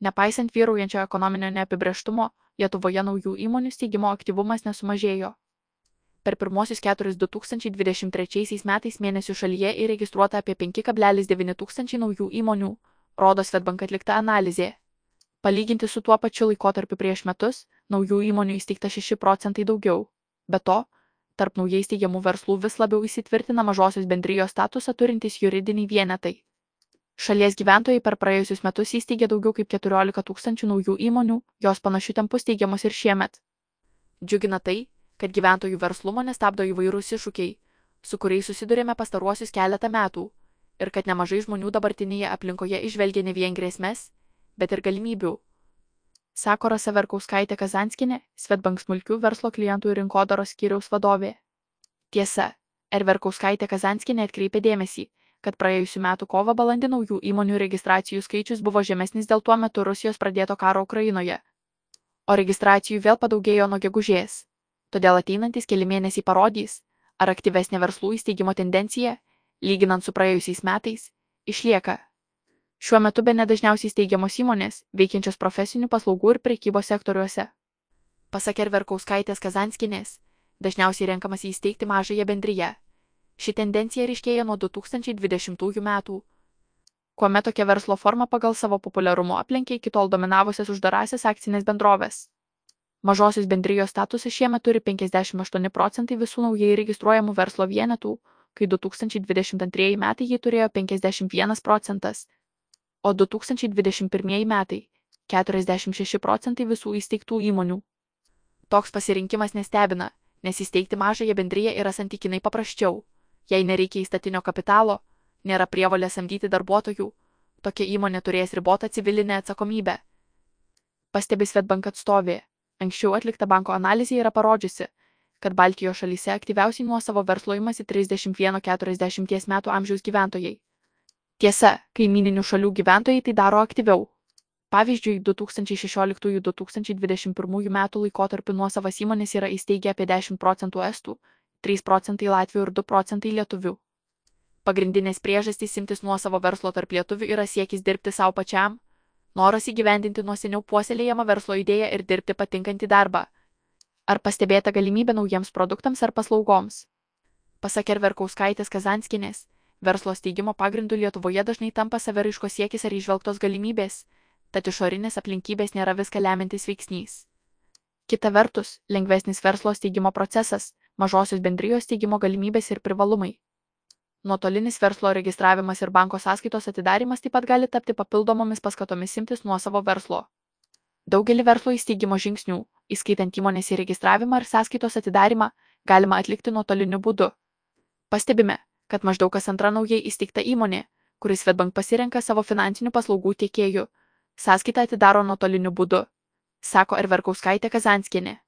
Nepaisant vyraujančio ekonominio neapibrieštumo, Lietuvoje naujų įmonių steigimo aktyvumas nesumažėjo. Per pirmosius keturis 2023 metais mėnesių šalyje įregistruota apie 5,9 tūkstančiai naujų įmonių, rodo Svetbank atlikta analizė. Palyginti su tuo pačiu laikotarpiu prieš metus, naujų įmonių įsteigta 6 procentai daugiau. Be to, tarp naujai steigiamų verslų vis labiau įsitvirtina mažosios bendrijos statusą turintys juridiniai vienetai. Šalies gyventojai per praėjusius metus įsteigė daugiau kaip 14 tūkstančių naujų įmonių, jos panašių tempų steigiamos ir šiemet. Džiugina tai, kad gyventojų verslumo nestabdo įvairūs iššūkiai, su kuriais susidurėme pastaruosius keletą metų, ir kad nemažai žmonių dabartinėje aplinkoje išvelgia ne vien grėsmės, bet ir galimybių. Sako Rasa Verkauskaitė Kazanskinė, Svetbank smulkių verslo klientų ir rinkodaros skyriaus vadovė. Tiesa, R. Verkauskaitė Kazanskinė atkreipė dėmesį, kad praėjusiu metu kovo balandį naujų įmonių registracijų skaičius buvo žemesnis dėl tuo metu Rusijos pradėto karo Ukrainoje. O registracijų vėl padaugėjo nuo gegužės. Todėl ateinantis keli mėnesiai parodys, ar aktyvesnė verslų įsteigimo tendencija, lyginant su praėjusiais metais, išlieka. Šiuo metu be nedažniausiai steigiamos įmonės, veikiančios profesinių paslaugų ir prekybos sektoriuose. Pasak Erverkauskaitės Kazanskinės, dažniausiai renkamas įsteigti mažąją bendryje. Ši tendencija ryškėja nuo 2020 metų, kuomet tokia verslo forma pagal savo populiarumo aplenkė iki tol dominavusias uždarasias akcinės bendrovės. Mažosios bendrijos statusą šiemet turi 58 procentai visų naujai registruojamų verslo vienetų, kai 2022 metai jį turėjo 51 procentas o 2021 metai - 46 procentai visų įsteigtų įmonių. Toks pasirinkimas nestebina, nes įsteigti mažąją bendryją yra santykinai paprasčiau. Jei nereikia įstatinio kapitalo, nėra prievalė samdyti darbuotojų, tokia įmonė turės ribotą civilinę atsakomybę. Pastebi Svetbank atstovė. Anksčiau atlikta banko analizė yra parodžiusi, kad Baltijos šalyse aktyviausiai nuo savo verslo imasi 31-40 metų amžiaus gyventojai. Tiesa, kaimininių šalių gyventojai tai daro aktyviau. Pavyzdžiui, 2016-2021 metų laikotarpiu nuosavas įmonės yra įsteigę apie 10 procentų estų, 3 procentai latvių ir 2 procentai lietuvių. Pagrindinės priežastys imtis nuosavo verslo tarp lietuvių yra siekis dirbti savo pačiam, noras įgyvendinti nuo seniau puoselėjamą verslo idėją ir dirbti patinkantį darbą. Ar pastebėta galimybė naujiems produktams ar paslaugoms? Pasak Erverkauskaitės Kazanskinės, Verslo steigimo pagrindu Lietuvoje dažnai tampa saviraiškos siekis ar išvelgtos galimybės, tad išorinės aplinkybės nėra viską lemintis veiksnys. Kita vertus, lengvesnis verslo steigimo procesas, mažosios bendrijos steigimo galimybės ir privalumai. Nuotolinis verslo registravimas ir banko sąskaitos atidarimas taip pat gali tapti papildomomis paskatomis imtis nuo savo verslo. Daugelį verslo įsteigimo žingsnių, įskaitant įmonės įregistravimą ir sąskaitos atidarimą, galima atlikti nuotoliniu būdu. Pastebime, kad maždaug kas antra naujai įsteigta įmonė, kuris Svetbank pasirenka savo finansinių paslaugų tiekėjų, sąskaitą atidaro nuotoliniu būdu, sako ir Verkauskaitė Kazanskienė.